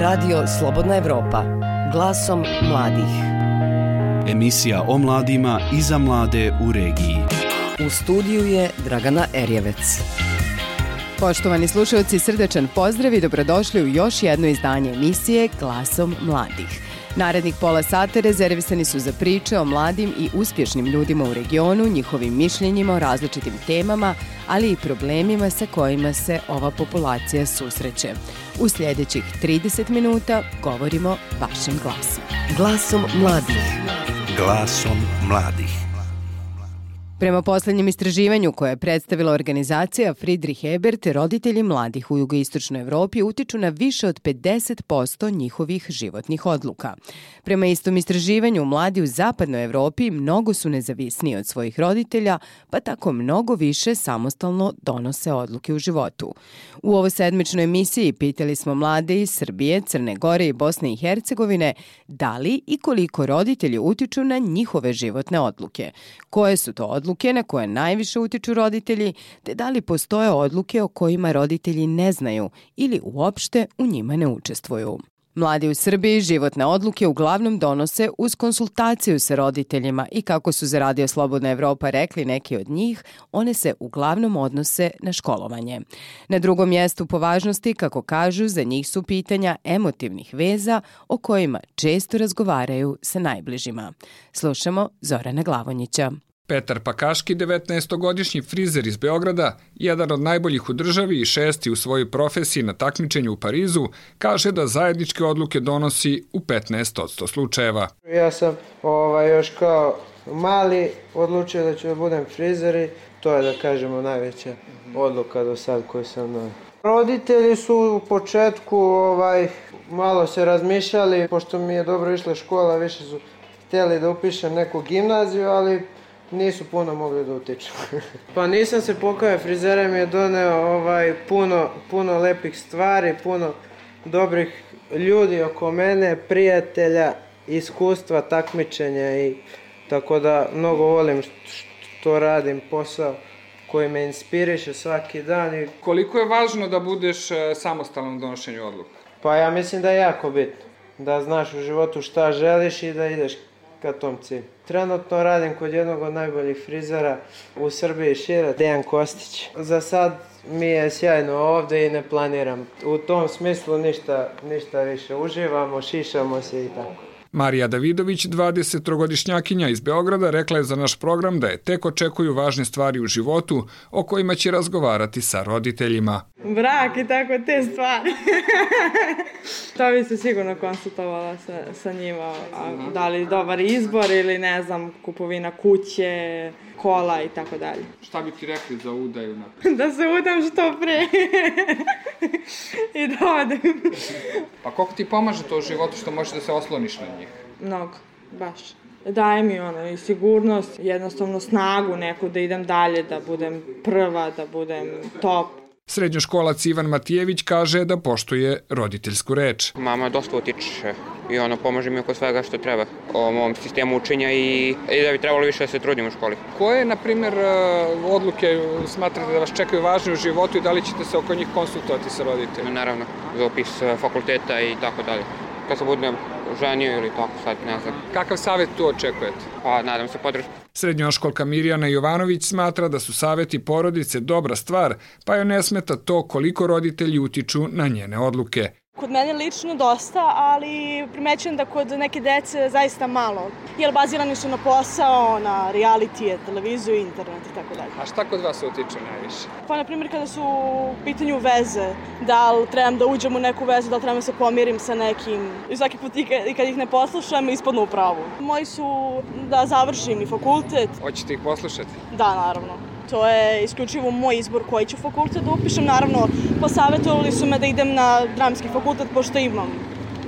Radio Slobodna Evropa. Glasom mladih. Emisija o mladima i za mlade u regiji. U studiju je Dragana Erjevec. Poštovani slušalci, srdečan pozdrav i dobrodošli u još jedno izdanje emisije Glasom mladih. Narednih pola sata rezervisani su za priče o mladim i uspješnim ljudima u regionu, njihovim mišljenjima o različitim temama, ali i problemima sa kojima se ova populacija susreće. U sljedećih 30 minuta govorimo vašim glasom. Glasom mladih. Glasom mladih. Prema posljednjem istraživanju koje je predstavila organizacija Friedrich Ebert, roditelji mladih u jugoistočnoj Evropi utiču na više od 50% njihovih životnih odluka. Prema istom istraživanju, mladi u zapadnoj Evropi mnogo su nezavisniji od svojih roditelja, pa tako mnogo više samostalno donose odluke u životu. U ovo sedmičnoj emisiji pitali smo mlade iz Srbije, Crne Gore i Bosne i Hercegovine da li i koliko roditelji utiču na njihove životne odluke. Koje su to odluke? Odluke na koje najviše utiču roditelji, te da li postoje odluke o kojima roditelji ne znaju ili uopšte u njima ne učestvuju. Mladi u Srbiji životne odluke uglavnom donose uz konsultaciju sa roditeljima i kako su za Radio Slobodna Evropa rekli neki od njih, one se uglavnom odnose na školovanje. Na drugom mjestu po važnosti, kako kažu, za njih su pitanja emotivnih veza o kojima često razgovaraju sa najbližima. Slušamo Zorana Glavonjića. Petar Pakaški, 19-godišnji frizer iz Beograda, jedan od najboljih u državi i šesti u svojoj profesiji na takmičenju u Parizu, kaže da zajedničke odluke donosi u 15% slučajeva. Ja sam ovaj, još kao mali odlučio da ću da budem frizer i to je da kažemo najveća odluka do sad koju sam na... Roditelji su u početku ovaj, malo se razmišljali, pošto mi je dobro išla škola, više su htjeli da upišem neku gimnaziju, ali nisu puno mogli da utiču. pa nisam se pokajao, frizera mi je doneo ovaj, puno, puno lepih stvari, puno dobrih ljudi oko mene, prijatelja, iskustva, takmičenja i tako da mnogo volim što radim posao koji me inspiriše svaki dan. I... Koliko je važno da budeš e, samostalan u donošenju odluka? Pa ja mislim da je jako bitno. Da znaš u životu šta želiš i da ideš ka tom cilju. Trenutno radim kod jednog od najboljih frizera u Srbiji šira, Dejan Kostić. Za sad mi je sjajno ovde i ne planiram u tom smislu ništa, ništa više. Uživamo, šišamo se i tako. Marija Davidović, 23-godišnjakinja iz Beograda, rekla je za naš program da je tek očekuju važne stvari u životu o kojima će razgovarati sa roditeljima. Brak i tako te stvari. to bi se sigurno konsultovala sa, sa njima. A, da li dobar izbor ili ne znam, kupovina kuće, kola i tako dalje. Šta bi ti rekli za udaju? Na... da se udam što pre. I da odem. pa koliko ti pomaže to u životu što možeš da se osloniš na njih? Mnogo, baš. Daje mi ono i sigurnost, jednostavno snagu neku da idem dalje, da budem prva, da budem top. Srednjoškolac Ivan Matijević kaže da poštuje roditeljsku reč. Mama dosta utiče i ono pomože mi oko svega što treba o mom sistemu učenja i, i da bi trebalo više da se trudim u školi. Koje, na primjer, e, odluke smatrate da vas čekaju važne u životu i da li ćete se oko njih konsultovati sa roditeljima? Naravno, za opis e, fakulteta i tako dalje. Kad se budem ženio ili tako sad, ne znam. Kakav savjet tu očekujete? Pa, nadam se podržati. Srednjoškolka Mirjana Jovanović smatra da su savjeti porodice dobra stvar, pa joj ne smeta to koliko roditelji utiču na njene odluke. Kod mene lično dosta, ali primećujem da kod neke dece zaista malo. Jer bazirani su na posao, na reality, televiziju, internet i tako dalje. A šta kod vas utiče najviše? Pa, na primjer, kada su u pitanju veze, da li trebam da uđem u neku vezu, da li trebam da se pomirim sa nekim. I svaki put i kad ih ne poslušam, ispadnu u pravu. Moji su da završim i fakultet. Hoćete ih poslušati? Da, naravno to je isključivo moj izbor koji ću fakultet da upišem. Naravno, posavjetovali su me da idem na dramski fakultet, pošto imam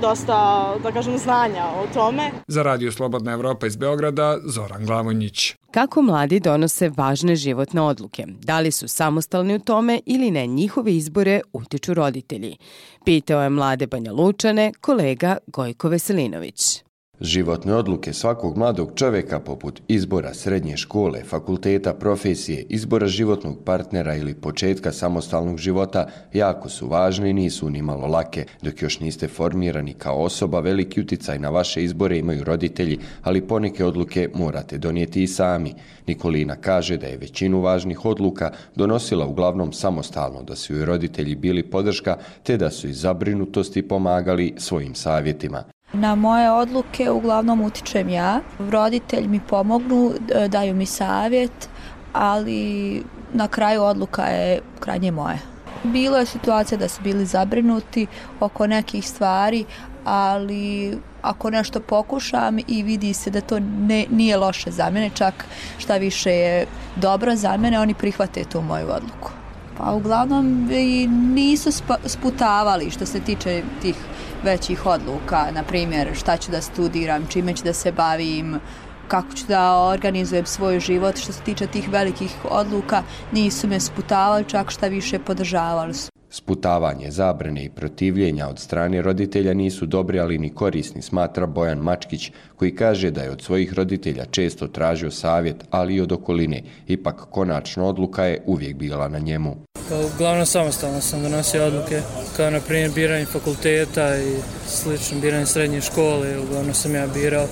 dosta, da kažem, znanja o tome. Za Radio Slobodna Evropa iz Beograda, Zoran Glavonjić. Kako mladi donose važne životne odluke? Da li su samostalni u tome ili ne njihove izbore utiču roditelji? Pitao je mlade Banja Lučane kolega Gojko Veselinović. Životne odluke svakog mladog čovjeka poput izbora srednje škole, fakulteta, profesije, izbora životnog partnera ili početka samostalnog života jako su važne i nisu ni malo lake. Dok još niste formirani kao osoba, veliki uticaj na vaše izbore imaju roditelji, ali poneke odluke morate donijeti i sami. Nikolina kaže da je većinu važnih odluka donosila uglavnom samostalno, da su joj roditelji bili podrška, te da su iz zabrinutosti pomagali svojim savjetima. Na moje odluke uglavnom utičem ja. Roditelj mi pomognu, daju mi savjet, ali na kraju odluka je krajnje moje. Bilo je situacija da su bili zabrinuti oko nekih stvari, ali ako nešto pokušam i vidi se da to ne, nije loše za mene, čak šta više je dobro za mene, oni prihvate tu moju odluku. Pa uglavnom i nisu sputavali što se tiče tih većih odluka, na primjer šta ću da studiram, čime ću da se bavim, kako ću da organizujem svoj život, što se tiče tih velikih odluka, nisu me sputavali, čak šta više podržavali su. Sputavanje, zabrane i protivljenja od strane roditelja nisu dobri, ali ni korisni, smatra Bojan Mačkić, koji kaže da je od svojih roditelja često tražio savjet, ali i od okoline. Ipak, konačna odluka je uvijek bila na njemu. Kao uglavnom samostalno sam donosio odluke, kao na primjer biranje fakulteta i slično biranje srednje škole, uglavnom sam ja birao,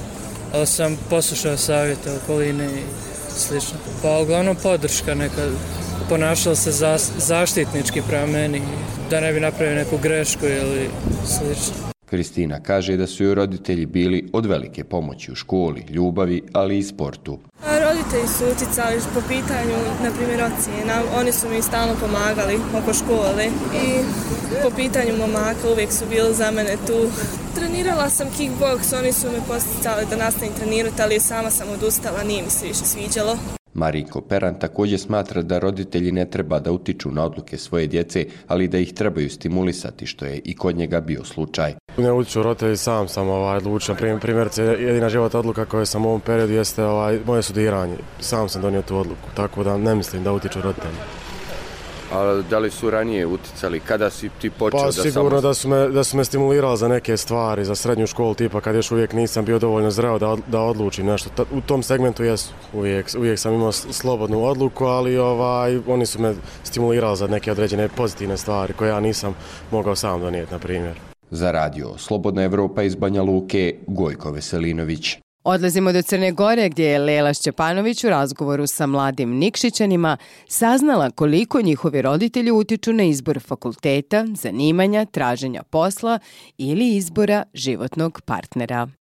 ali sam poslušao savjete okoline i slično. Pa uglavnom podrška neka, ponašala se za, zaštitnički prema meni, da ne bi napravio neku grešku ili slično. Kristina kaže da su joj roditelji bili od velike pomoći u školi, ljubavi, ali i sportu. Roditelji su uticali po pitanju, na primjer, ocijena. Oni su mi stalno pomagali oko škole i po pitanju momaka uvijek su bili za mene tu. Trenirala sam kickbox, oni su me posticali da nastavim trenirati, ali sama sam odustala, nije mi se više sviđalo. Marinko Peran također smatra da roditelji ne treba da utiču na odluke svoje djece, ali da ih trebaju stimulisati, što je i kod njega bio slučaj. Ne utiču roditelji, sam sam ovaj, odlučio. Primjerce, jedina života odluka koja sam u ovom periodu jeste ovaj, moje studiranje. Sam sam donio tu odluku, tako da ne mislim da utiču roditelji. A da li su ranije uticali? Kada si ti počeo pa, da samo... Pa sigurno da su, me, da su me stimulirali za neke stvari, za srednju školu, tipa kad još uvijek nisam bio dovoljno zreo da, da odlučim nešto. U tom segmentu jesu. Uvijek, uvijek sam imao slobodnu odluku, ali ovaj, oni su me stimulirali za neke određene pozitivne stvari koje ja nisam mogao sam donijeti, na primjer. Za radio Slobodna Evropa iz Banja Luke, Gojko Veselinović. Odlazimo do Crne Gore gdje je Lela Šćepanović u razgovoru sa mladim Nikšićanima saznala koliko njihovi roditelji utiču na izbor fakulteta, zanimanja, traženja posla ili izbora životnog partnera.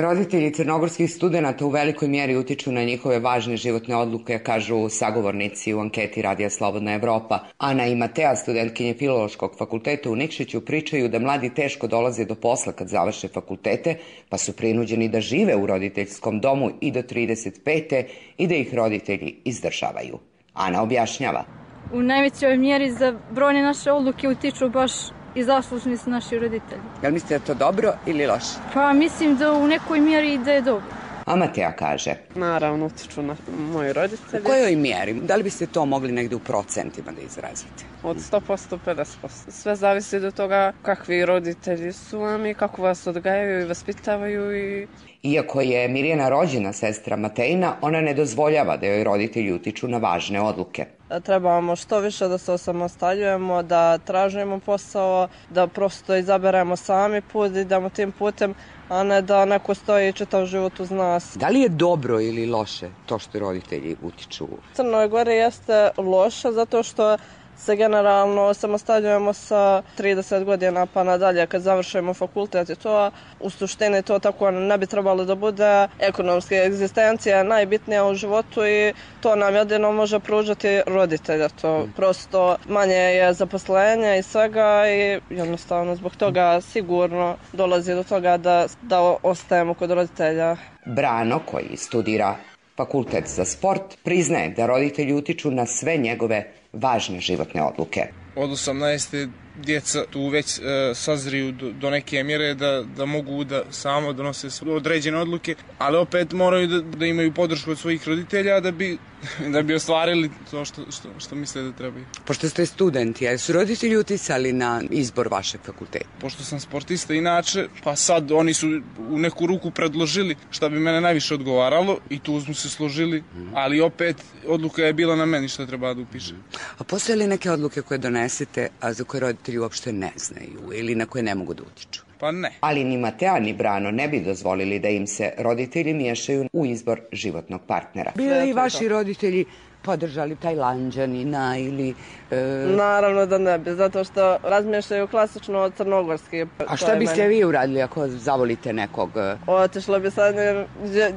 Roditelji crnogorskih studenta u velikoj mjeri utiču na njihove važne životne odluke, kažu sagovornici u anketi Radija Slobodna Evropa. Ana i Matea, studentkinje Filološkog fakulteta u Nikšiću, pričaju da mladi teško dolaze do posla kad završe fakultete, pa su prinuđeni da žive u roditeljskom domu i do 35. i da ih roditelji izdržavaju. Ana objašnjava. U najvećoj mjeri za brojne naše odluke utiču baš i zaslužni su naši roditelji. Jel mislite da to dobro ili loše? Pa mislim da u nekoj mjeri da je dobro. A Mateja kaže? Naravno, utiču na moji roditelji. U kojoj mjeri? Da li biste to mogli negde u procentima da izrazite? Od 100% 50%. Sve zavisi do toga kakvi roditelji su vam i kako vas odgajaju i vaspitavaju i Iako je Mirjana rođena sestra Matejna, ona ne dozvoljava da joj roditelji utiču na važne odluke. Trebamo što više da se osamostaljujemo, da tražimo posao, da prosto izaberemo sami put idemo tim putem, a ne da neko stoji čitav život uz nas. Da li je dobro ili loše to što roditelji utiču? Crnoj Gore jeste loše zato što se generalno samostaljujemo sa 30 godina pa nadalje kad završimo fakultet i to u suštini to tako ne bi trebalo da bude. Ekonomska egzistencija je najbitnija u životu i to nam jedino može pružati roditelja to prosto manje je zaposlenje i svega i jednostavno zbog toga sigurno dolazi do toga da, da ostajemo kod roditelja. Brano koji studira fakultet za sport priznaje da roditelji utiču na sve njegove važne životne odluke od 18 djeca tu već e, sazriju do, do neke mjere da, da mogu da samo donose određene odluke, ali opet moraju da, da imaju podršku od svojih roditelja da bi, da bi ostvarili to što, što, što misle da trebaju. Pošto ste studenti, jesu su roditelji uticali na izbor vašeg fakulteta? Pošto sam sportista inače, pa sad oni su u neku ruku predložili šta bi mene najviše odgovaralo i tu smo se složili, ali opet odluka je bila na meni šta treba da upiše. A postoje li neke odluke koje donesete, a za koje roditelji uopšte ne znaju ili na koje ne mogu da utiču? Pa ne. Ali ni Matea ni Brano ne bi dozvolili da im se roditelji miješaju u izbor životnog partnera. Bili li vaši roditelji podržali Tajlanđanina ili... E... Naravno da ne bi, zato što razmješaju klasično crnogorski. A šta biste vi uradili ako zavolite nekog? E? Otišlo bi sad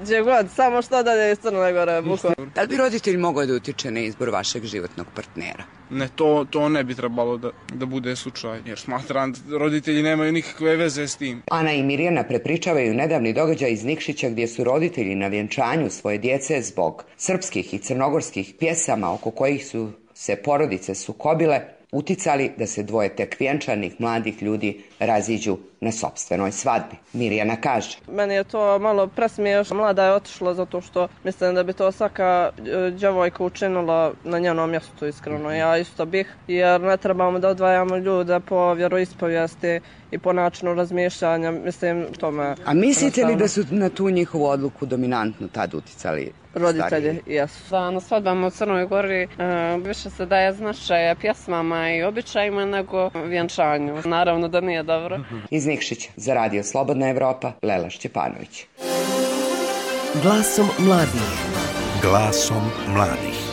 gdje god, samo što dalje iz Crne Gore. Da li bi roditelj mogao da utiče na izbor vašeg životnog partnera? Ne, to, to ne bi trebalo da, da bude slučaj, jer smatram da roditelji nemaju nikakve veze s tim. Ana i Mirjana prepričavaju nedavni događaj iz Nikšića gdje su roditelji na vjenčanju svoje djece zbog srpskih i crnogorskih pjesama oko kojih su se porodice sukobile uticali da se dvoje tek vjenčanih mladih ljudi raziđu na sobstvenoj svadbi. Mirjana kaže. Meni je to malo presmiješ. Mlada je otišla zato što mislim da bi to svaka e, djevojka učinila na njenom mjestu iskreno. Ja isto bih jer ne trebamo da odvajamo ljude po vjeroispovijesti i po načinu razmišljanja. Mislim to me... A mislite li da su na tu njihovu odluku dominantno tad uticali roditelji, jesu. Da, na svadbama u Crnoj Gori uh, više se daje značaja pjesmama i običajima nego vjenčanju. Naravno da nije dobro. Iz Nikšića za Radio Slobodna Evropa, Lela Šćepanović. Glasom mladih. Glasom mladih.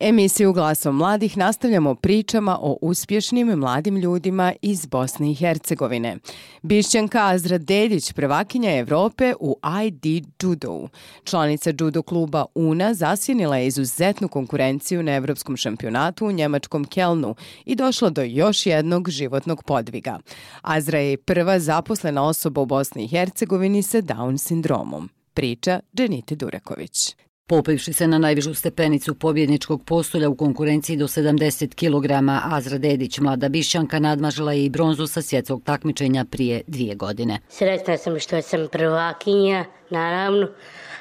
Emisiju Glasom mladih nastavljamo pričama o uspješnim mladim ljudima iz Bosne i Hercegovine. Bišćanka Azra Dedić, prvakinja Evrope u ID Judo. Članica judo kluba UNA zasjenila je izuzetnu konkurenciju na evropskom šampionatu u njemačkom Kelnu i došla do još jednog životnog podviga. Azra je prva zaposlena osoba u Bosni i Hercegovini sa Down sindromom. Priča Dženite Dureković. Popivši se na najvišu stepenicu pobjedničkog postolja u konkurenciji do 70 kg, Azra Dedić, mlada bišćanka, nadmažila je i bronzu sa svjetskog takmičenja prije dvije godine. Sretna sam što sam prvakinja, naravno.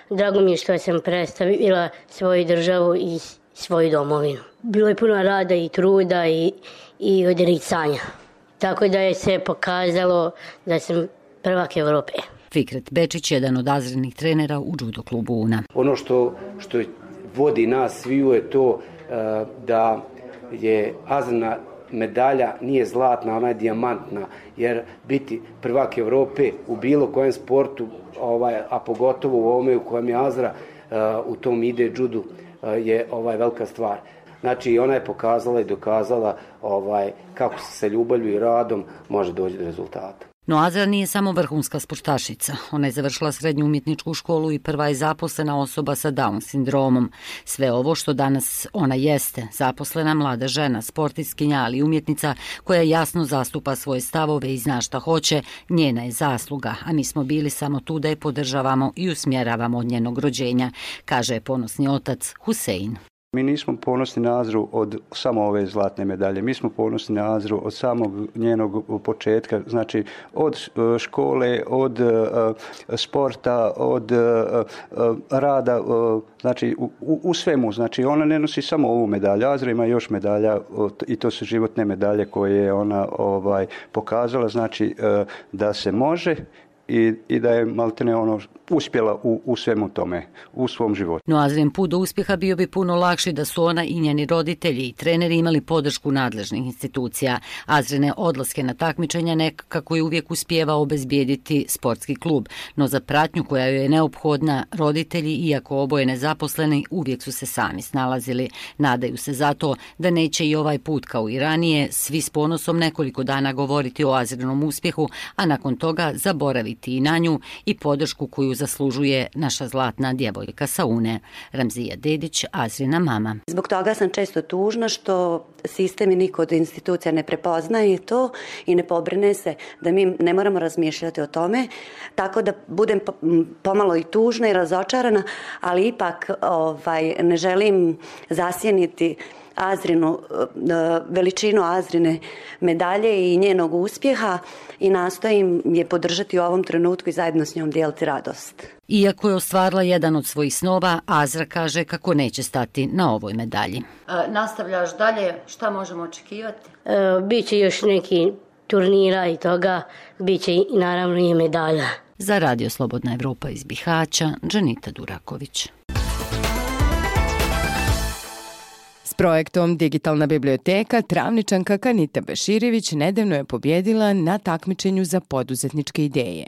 Drago mi je što sam predstavila svoju državu i svoju domovinu. Bilo je puno rada i truda i, i odricanja. Tako da je se pokazalo da sam prvak Evrope. Fikret Bečić, je jedan od azrenih trenera u judo klubu UNA. Ono što, što vodi nas sviju je to e, da je azrena medalja nije zlatna, ona je dijamantna, jer biti prvak Evrope u bilo kojem sportu, ovaj, a pogotovo u ovome u kojem je Azra, e, u tom ide judu, e, je ovaj velika stvar. Znači, ona je pokazala i dokazala ovaj, kako se sa ljubavlju i radom može doći do rezultata. No Azra nije samo vrhunska sportašica. Ona je završila srednju umjetničku školu i prva je zaposlena osoba sa Down sindromom. Sve ovo što danas ona jeste, zaposlena mlada žena, sportiskinja, ali umjetnica koja jasno zastupa svoje stavove i zna šta hoće, njena je zasluga, a mi smo bili samo tu da je podržavamo i usmjeravamo od njenog rođenja, kaže ponosni otac Husein. Mi nismo ponosni na Azru od samo ove zlatne medalje. Mi smo ponosni na Azru od samog njenog početka. Znači, od e, škole, od e, e, sporta, od rada, znači, u, u svemu. Znači, ona ne nosi samo ovu medalju. Azra ima još medalja i to su životne medalje koje je ona ovaj pokazala. Znači, da se može i, i da je maltene ono uspjela u, u svemu tome, u svom životu. No Azrin put do uspjeha bio bi puno lakši da su ona i njeni roditelji i treneri imali podršku nadležnih institucija. Azrine odlaske na takmičenja nekako je uvijek uspjeva obezbijediti sportski klub, no za pratnju koja joj je neophodna, roditelji, iako oboje nezaposleni, uvijek su se sami snalazili. Nadaju se zato da neće i ovaj put kao i ranije svi s ponosom nekoliko dana govoriti o Azrinom uspjehu, a nakon toga zaboraviti i na nju i podršku koju zaslužuje naša zlatna djevojka Saune. Ramzija Dedić, Azrina mama. Zbog toga sam često tužna što sistem i niko od institucija ne prepoznaje to i ne pobrine se da mi ne moramo razmišljati o tome. Tako da budem pomalo i tužna i razočarana, ali ipak ovaj, ne želim zasjeniti Azrinu, veličinu Azrine medalje i njenog uspjeha i nastojim je podržati u ovom trenutku i zajedno s njom dijeliti radost. Iako je ostvarila jedan od svojih snova, Azra kaže kako neće stati na ovoj medalji. E, nastavljaš dalje, šta možemo očekivati? E, biće još neki turnira i toga, biće i naravno i medalja. Za Radio Slobodna Evropa iz Bihaća, Džanita Duraković. Projektom Digitalna biblioteka Travničanka Kanita Beširević nedavno je pobjedila na takmičenju za poduzetničke ideje.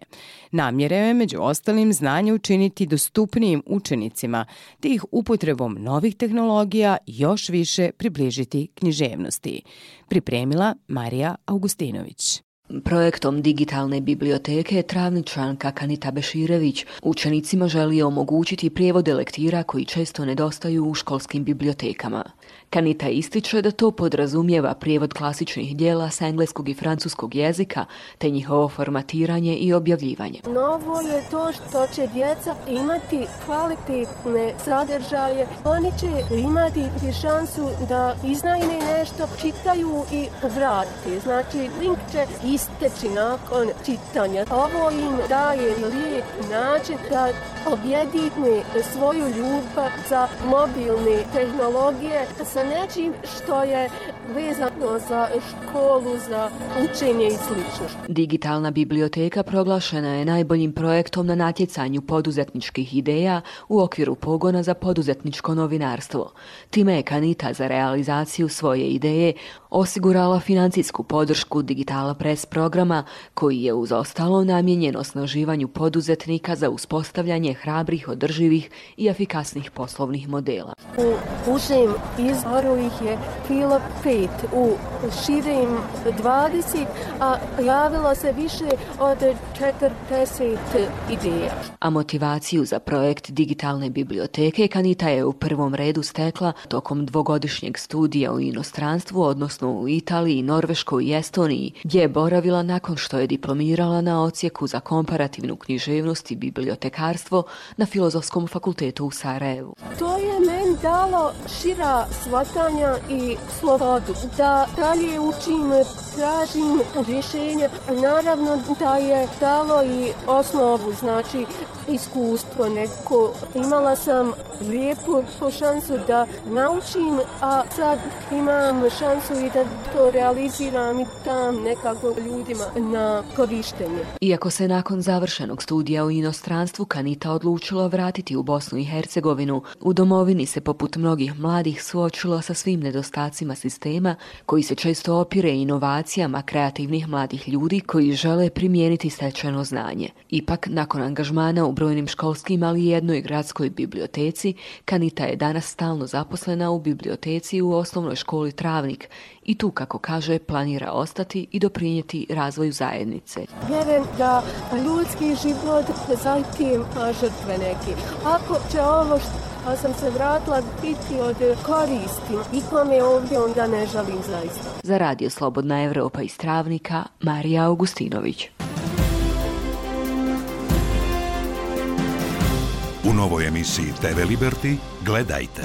Namjereo je među ostalim znanje učiniti dostupnijim učenicima, te ih upotrebom novih tehnologija još više približiti književnosti. Pripremila Marija Augustinović. Projektom digitalne biblioteke Travničanka Kanita Beširević učenicima želi omogućiti prijevode lektira koji često nedostaju u školskim bibliotekama. Kanita ističe da to podrazumijeva prijevod klasičnih dijela sa engleskog i francuskog jezika, te njihovo formatiranje i objavljivanje. Novo je to što će djeca imati kvalitetne sadržaje. Oni će imati šansu da iznajne nešto, čitaju i vrati. Znači, link će isteći nakon čitanja. Ovo im daje lijep način da objedine svoju ljubav za mobilne tehnologije sa nečim što je vezano za školu, za učenje i sl. Digitalna biblioteka proglašena je najboljim projektom na natjecanju poduzetničkih ideja u okviru pogona za poduzetničko novinarstvo. Time je Kanita za realizaciju svoje ideje osigurala financijsku podršku Digitala Press programa koji je uz ostalo namjenjen osnaživanju poduzetnika za uspostavljanje hrabrih, održivih i efikasnih poslovnih modela. U užem izvoru ih je kilo pet, u širem 20, a javilo se više od 40 ideja. A motivaciju za projekt digitalne biblioteke Kanita je u prvom redu stekla tokom dvogodišnjeg studija u inostranstvu, odnosno u Italiji, Norveškoj i Estoniji, gdje je boravila nakon što je diplomirala na ocijeku za komparativnu književnost i bibliotekarstvo na Filozofskom fakultetu u Sarajevu. To je dalo šira svatanja i slobodu. Da dalje učim, tražim rješenja. Naravno da je dalo i osnovu, znači iskustvo neko. Imala sam lijepu šansu da naučim, a sad imam šansu i da to realiziram i tam nekako ljudima na korištenje. Iako se nakon završenog studija u inostranstvu Kanita odlučila vratiti u Bosnu i Hercegovinu, u domovini se poput mnogih mladih suočilo sa svim nedostacima sistema koji se često opire inovacijama kreativnih mladih ljudi koji žele primijeniti stečeno znanje. Ipak, nakon angažmana u brojnim školskim, ali i jednoj gradskoj biblioteci, Kanita je danas stalno zaposlena u biblioteci u osnovnoj školi Travnik i tu, kako kaže, planira ostati i doprinijeti razvoju zajednice. Vjerujem da ljudski život zatim žrtve neki. Ako će ovo što pa sam se vratila biti od koristi. I kome ovdje onda ne žalim zaista. Za Radio Slobodna Evropa iz Travnika, Marija Augustinović. U novoj emisiji TV Liberty gledajte.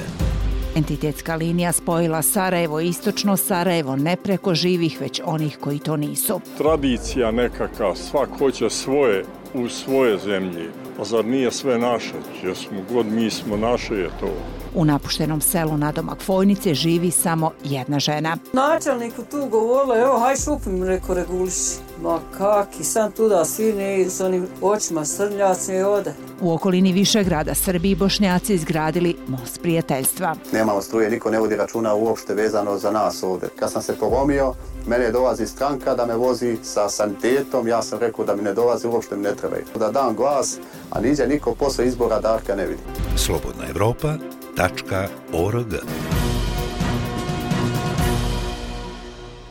Entitetska linija spojila Sarajevo istočno Sarajevo ne preko živih, već onih koji to nisu. Tradicija nekaka, svak hoće svoje u svoje zemlje. A zar nije sve naše? Jesmo god mi smo naše je to. U napuštenom selu na domak Fojnice živi samo jedna žena. Načelniku tu govorila, evo, haj šupim, reko reguliši. Ma kaki, sam tu da svi ne s onim očima srljaci i ode. U okolini više grada Srbiji i Bošnjaci izgradili most prijateljstva. Nemamo struje, niko ne vodi računa uopšte vezano za nas ovde. Kad sam se polomio, mene dolazi stranka da me vozi sa sanitetom, ja sam rekao da mi ne dolazi, uopšte mi ne trebaju. Da dam glas, a niđe niko posle izbora Darka ne vidi. Slobodna Evropa.org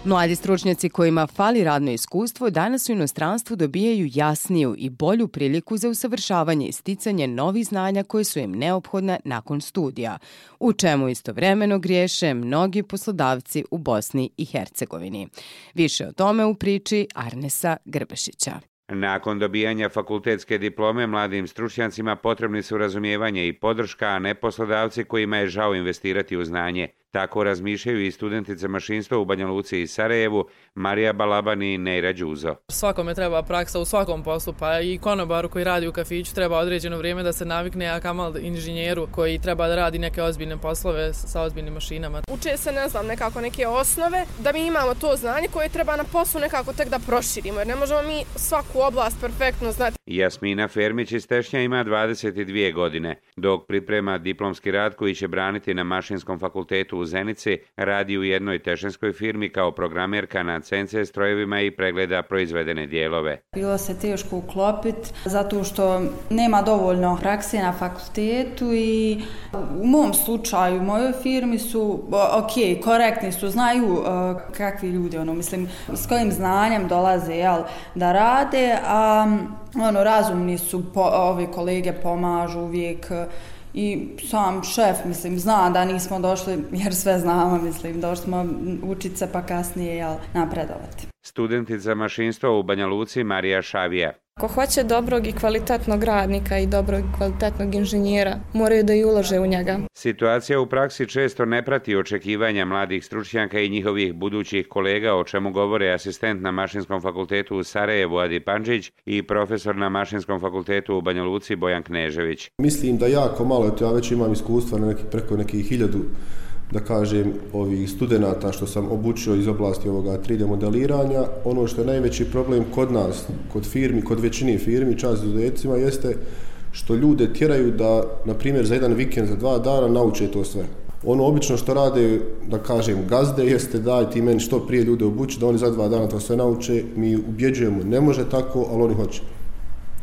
Mladi stručnjaci kojima fali radno iskustvo danas u inostranstvu dobijaju jasniju i bolju priliku za usavršavanje i sticanje novih znanja koje su im neophodne nakon studija, u čemu istovremeno griješe mnogi poslodavci u Bosni i Hercegovini. Više o tome u priči Arnesa Grbešića. Nakon dobijanja fakultetske diplome mladim stručnjacima potrebni su razumijevanje i podrška, a ne poslodavci kojima je žao investirati u znanje. Tako razmišljaju i studentice mašinstva u Banja Luci i Sarajevu, Marija Balaban i Nejra Đuzo. Svakome treba praksa u svakom poslu, pa i konobaru koji radi u kafiću treba određeno vrijeme da se navikne, a kamal inženjeru koji treba da radi neke ozbiljne poslove sa ozbiljnim mašinama. Uče se, ne znam, nekako neke osnove, da mi imamo to znanje koje treba na poslu nekako tek da proširimo, jer ne možemo mi svaku oblast perfektno znati. Jasmina Fermić iz Tešnja ima 22 godine. Dok priprema diplomski rad koji će braniti na Mašinskom fakultetu u Zenici, radi u jednoj tešenskoj firmi kao programerka na CNC strojevima i pregleda proizvedene dijelove. Bilo se teško uklopiti zato što nema dovoljno prakse na fakultetu i u mom slučaju, u mojoj firmi su ok, korektni su, znaju uh, kakvi ljudi, ono, mislim, s kojim znanjem dolaze jel, da rade, a ono, razumni su, po, ovi kolege pomažu uvijek i sam šef, mislim, zna da nismo došli, jer sve znamo, mislim, došli smo učit se pa kasnije jel, napredovati. Studentica mašinstva u Banja Luci Marija Šavija. Ko hoće dobrog i kvalitetnog radnika i dobrog i kvalitetnog inženjera, moraju da i ulože u njega. Situacija u praksi često ne prati očekivanja mladih stručnjaka i njihovih budućih kolega, o čemu govore asistent na Mašinskom fakultetu u Sarajevu Adi Panđić i profesor na Mašinskom fakultetu u Banja Luci Bojan Knežević. Mislim da jako malo, ja već imam iskustva na neki, preko nekih hiljadu da kažem, ovih studenta što sam obučio iz oblasti ovoga 3D modeliranja. Ono što je najveći problem kod nas, kod firmi, kod većini firmi, čast izuzetcima, jeste što ljude tjeraju da, na primjer, za jedan vikend, za dva dana nauče to sve. Ono obično što rade, da kažem, gazde, jeste daj ti meni što prije ljude obući, da oni za dva dana to sve nauče. Mi ubjeđujemo, ne može tako, ali oni hoće.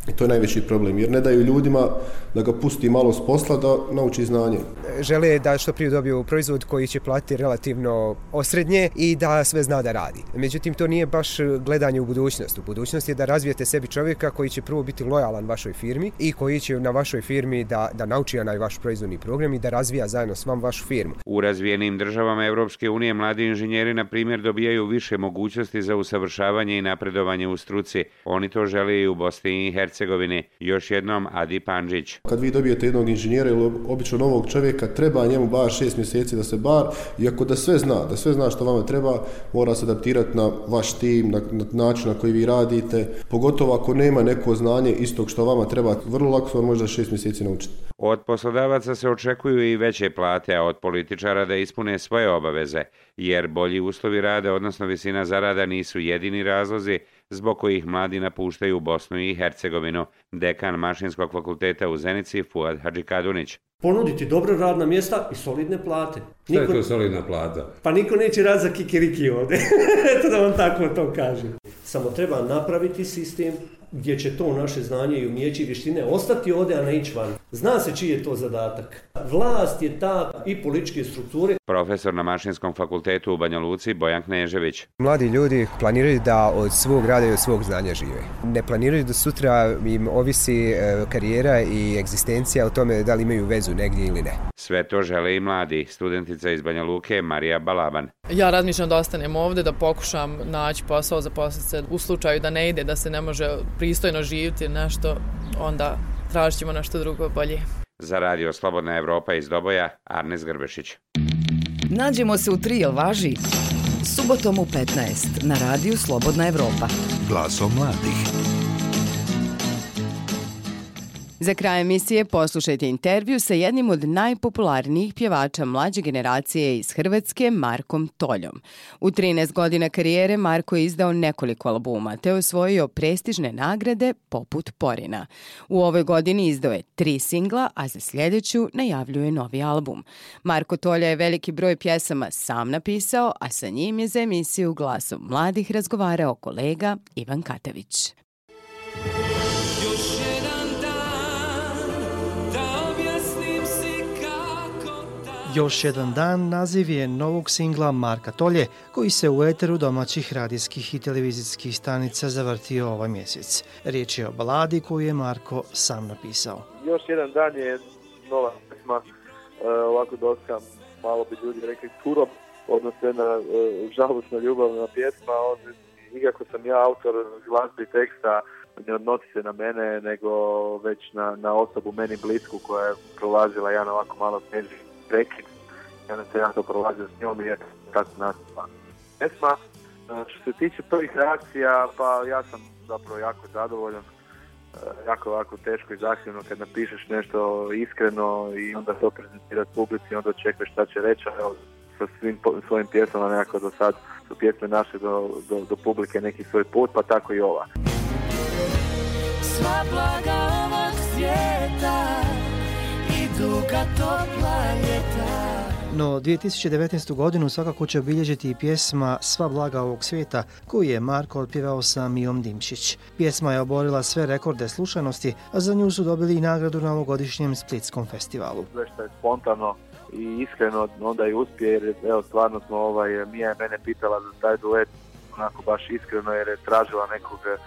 I to je najveći problem, jer ne daju ljudima da ga pusti malo s posla da nauči znanje. Žele da što prije dobiju proizvod koji će platiti relativno osrednje i da sve zna da radi. Međutim, to nije baš gledanje u budućnost. U budućnost je da razvijete sebi čovjeka koji će prvo biti lojalan vašoj firmi i koji će na vašoj firmi da, da nauči onaj vaš proizvodni program i da razvija zajedno s vam vašu firmu. U razvijenim državama Evropske unije mladi inženjeri, na primjer, dobijaju više mogućnosti za usavršavanje i napredovanje u struci. Oni to žele i u Bosni i Hercegovini. Hercegovine, još jednom Adi Panđić. Kad vi dobijete jednog inženjera ili obično novog čovjeka, treba njemu bar šest mjeseci da se bar, iako da sve zna, da sve zna što vama treba, mora se adaptirati na vaš tim, na, na način na koji vi radite, pogotovo ako nema neko znanje istog što vama treba, vrlo lako vam možda šest mjeseci naučiti. Od poslodavaca se očekuju i veće plate, a od političara da ispune svoje obaveze, jer bolji uslovi rade, odnosno visina zarada, nisu jedini razlozi zbog kojih mladi napuštaju Bosnu i Hercegovinu, dekan Mašinskog fakulteta u Zenici Fuad Hadžikadunić. Ponuditi dobro radna mjesta i solidne plate. Niko... Šta je to solidna plata? Pa niko neće rad za kikiriki ovde. Eto da vam tako to kažem. Samo treba napraviti sistem gdje će to naše znanje i umjeće i vještine ostati ovde, a ne ići van. Zna se čiji je to zadatak. Vlast je ta i političke strukture. Profesor na Mašinskom fakultetu u Banja Luci, Bojan Knežević. Mladi ljudi planiraju da od svog rada i od svog znanja žive. Ne planiraju da sutra im ovisi e, karijera i egzistencija o tome da li imaju vezu negdje ili ne. Sve to žele i mladi. Studentica iz Banja Luke, Marija Balaban. Ja razmišljam da ostanem ovde, da pokušam naći posao za posljedice. U slučaju da ne ide, da se ne može pristojno živjeti nešto, onda tražit ćemo nešto drugo bolje. Za radio Slobodna Evropa iz Doboja, Arnes Grbešić. Nađemo se u tri, jel važi? Subotom u 15 na radiju Slobodna Evropa. Glasom mladih. Za kraj emisije poslušajte intervju sa jednim od najpopularnijih pjevača mlađe generacije iz Hrvatske, Markom Toljom. U 13 godina karijere Marko je izdao nekoliko albuma te osvojio prestižne nagrade poput Porina. U ovoj godini izdao je tri singla, a za sljedeću najavljuje novi album. Marko Tolja je veliki broj pjesama sam napisao, a sa njim je za emisiju Glasom mladih razgovarao kolega Ivan Katavić. Još jedan dan naziv je novog singla Marka Tolje, koji se u eteru domaćih radijskih i televizijskih stanica zavrtio ovaj mjesec. Riječ je o baladi koju je Marko sam napisao. Još jedan dan je nova pesma, e, ovako dosta, malo bi ljudi rekli, turo, odnosno jedna e, žalostna ljubavna pjesma, on, nikako sam ja autor glazbe i teksta, ne odnosi se na mene, nego već na, na osobu meni blisku koja je prolazila jedan ovako malo teži prekid ja ne sam ja to prolazio s njom i je tako nastupa pesma. E, što se tiče prvih reakcija, pa ja sam zapravo jako zadovoljan. E, jako, jako teško i zahtjevno kad napišeš nešto iskreno i onda to prezentirati publici, onda očekuješ šta će reći, evo, sa svim svojim pjesmama nekako do sad su pjesme naše do, do, do publike neki svoj put, pa tako i ova. Sva blaga ovog svijeta ka topla ljeta No, 2019. godinu svakako će obilježiti i pjesma Sva blaga ovog svijeta, koju je Marko otpjevao sa Mijom Dimšić. Pjesma je oborila sve rekorde slušanosti, a za nju su dobili i nagradu na ovogodišnjem Splitskom festivalu. Sve što je spontano i iskreno onda i uspije, jer evo, stvarno smo, ovaj, Mija je mene pitala za taj duet, onako baš iskreno, jer je tražila nekog e,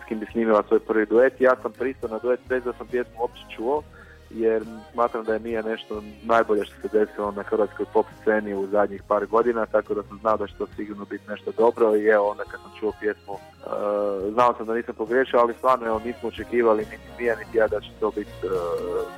s kim bi snimila svoj prvi duet. Ja sam pristao na duet bez da sam pjesmu uopće čuo, jer smatram da je Mija nešto najbolje što se desilo na hrvatskoj pop sceni u zadnjih par godina, tako da sam znao da će to sigurno biti nešto dobro i evo onda kad sam čuo pjesmu, uh, znao sam da nisam pogriješio, ali stvarno evo nismo očekivali niti Mija niti ja da će to biti uh,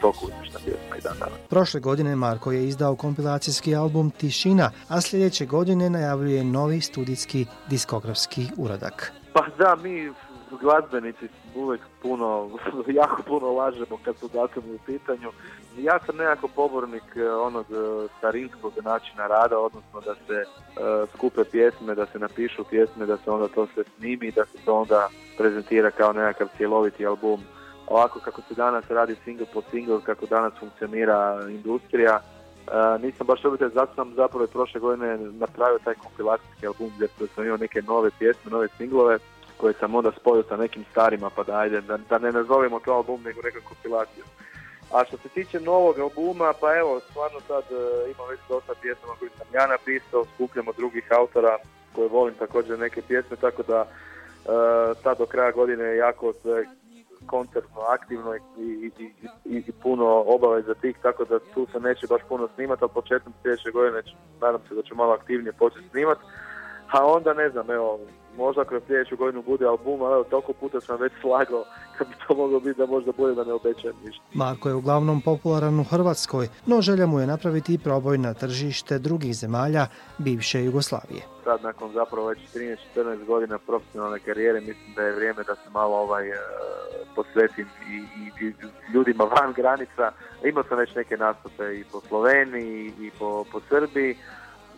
toliko uspješna pjesma i dan danas. Prošle godine Marko je izdao kompilacijski album Tišina, a sljedeće godine najavljuje novi studijski diskografski uradak. Pa da, mi glazbenici uvek puno, jako puno lažemo kad su datumi u pitanju. Ja sam nekako pobornik e, onog e, starinskog načina rada, odnosno da se uh, skupe pjesme, da se napišu pjesme, da se onda to sve snimi, da se to onda prezentira kao nekakav cjeloviti album. Ovako kako se danas radi single po single, kako danas funkcionira industrija, Uh, nisam baš ljubitelj, zato sam zapravo i prošle godine napravio taj kompilacijski album gdje sam imao neke nove pjesme, nove singlove koje sam onda spojio sa nekim starima, pa da ajde, da, da ne nazovemo to album, nego neka kompilacija. A što se tiče novog albuma, pa evo, stvarno sad e, ima već dosta pjesama koje sam ja napisao, skupljam od drugih autora koje volim također neke pjesme, tako da e, sad do kraja godine je jako sve koncertno, aktivno i, i, i, i puno obaveza tih, tako da tu se neće baš puno snimati, ali početkom sljedeće godine nadam se da ću malo aktivnije početi snimati. A onda ne znam, evo, možda kroz sljedeću godinu bude album, ali toliko puta sam već slagao kad bi to moglo biti da možda bude da ne obećajem ništa. Marko je uglavnom popularan u Hrvatskoj, no želja mu je napraviti proboj na tržište drugih zemalja bivše Jugoslavije. Sad nakon zapravo već 13-14 godina profesionalne karijere mislim da je vrijeme da se malo ovaj uh, posvetim i, i, i ljudima van granica. Imao sam već neke nastupe i po Sloveniji i po, po Srbiji.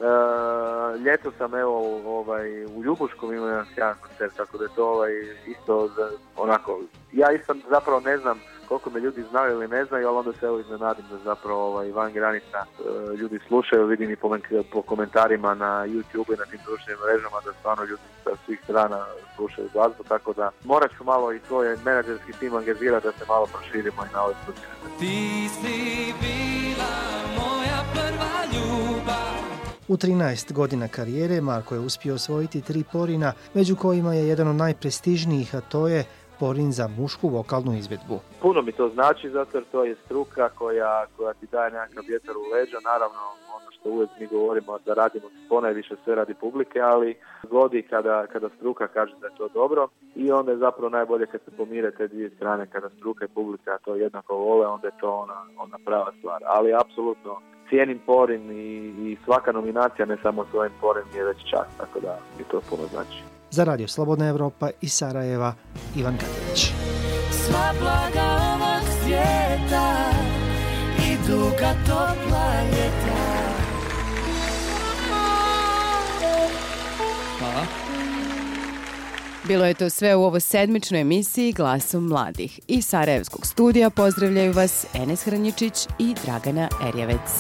Uh, ljeto sam evo ovaj, u Ljubuškom imao jedan sjajan koncert, tako da je to ovaj, isto za, onako, ja isto zapravo ne znam koliko me ljudi znaju ili ne znaju, ali onda se evo iznenadim da zapravo ovaj, van granica uh, ljudi slušaju, vidim i po, po komentarima na YouTube i na tim društvenim mrežama da stvarno ljudi sa svih strana slušaju glazbu, tako da morat ću malo i svoj menadžerski tim angažirati da se malo proširimo i na ove slučaj. Ti si bila moja prva ljubav U 13 godina karijere Marko je uspio osvojiti tri porina, među kojima je jedan od najprestižnijih, a to je porin za mušku vokalnu izvedbu. Puno mi to znači, zato jer to je struka koja, koja ti daje nekakav vjetar u leđa. Naravno, ono što uvijek mi govorimo da radimo ponajviše sve radi publike, ali godi kada, kada struka kaže da je to dobro i onda je zapravo najbolje kad se pomire te dvije strane, kada struka i publika to jednako vole, onda je to ona, ona prava stvar. Ali apsolutno cijenim Porin i, i svaka nominacija, ne samo svojim Porin, je već čast, tako da mi to puno znači. Za Radio Slobodna Evropa i Sarajeva, Ivan Katanić. Sva blaga ovog svijeta idu ka topla ljeta. Hvala. Bilo je to sve u ovo sedmičnoj emisiji Glasom mladih. Iz Sarajevskog studija pozdravljaju vas Enes Hranjičić i Dragana Erjevec.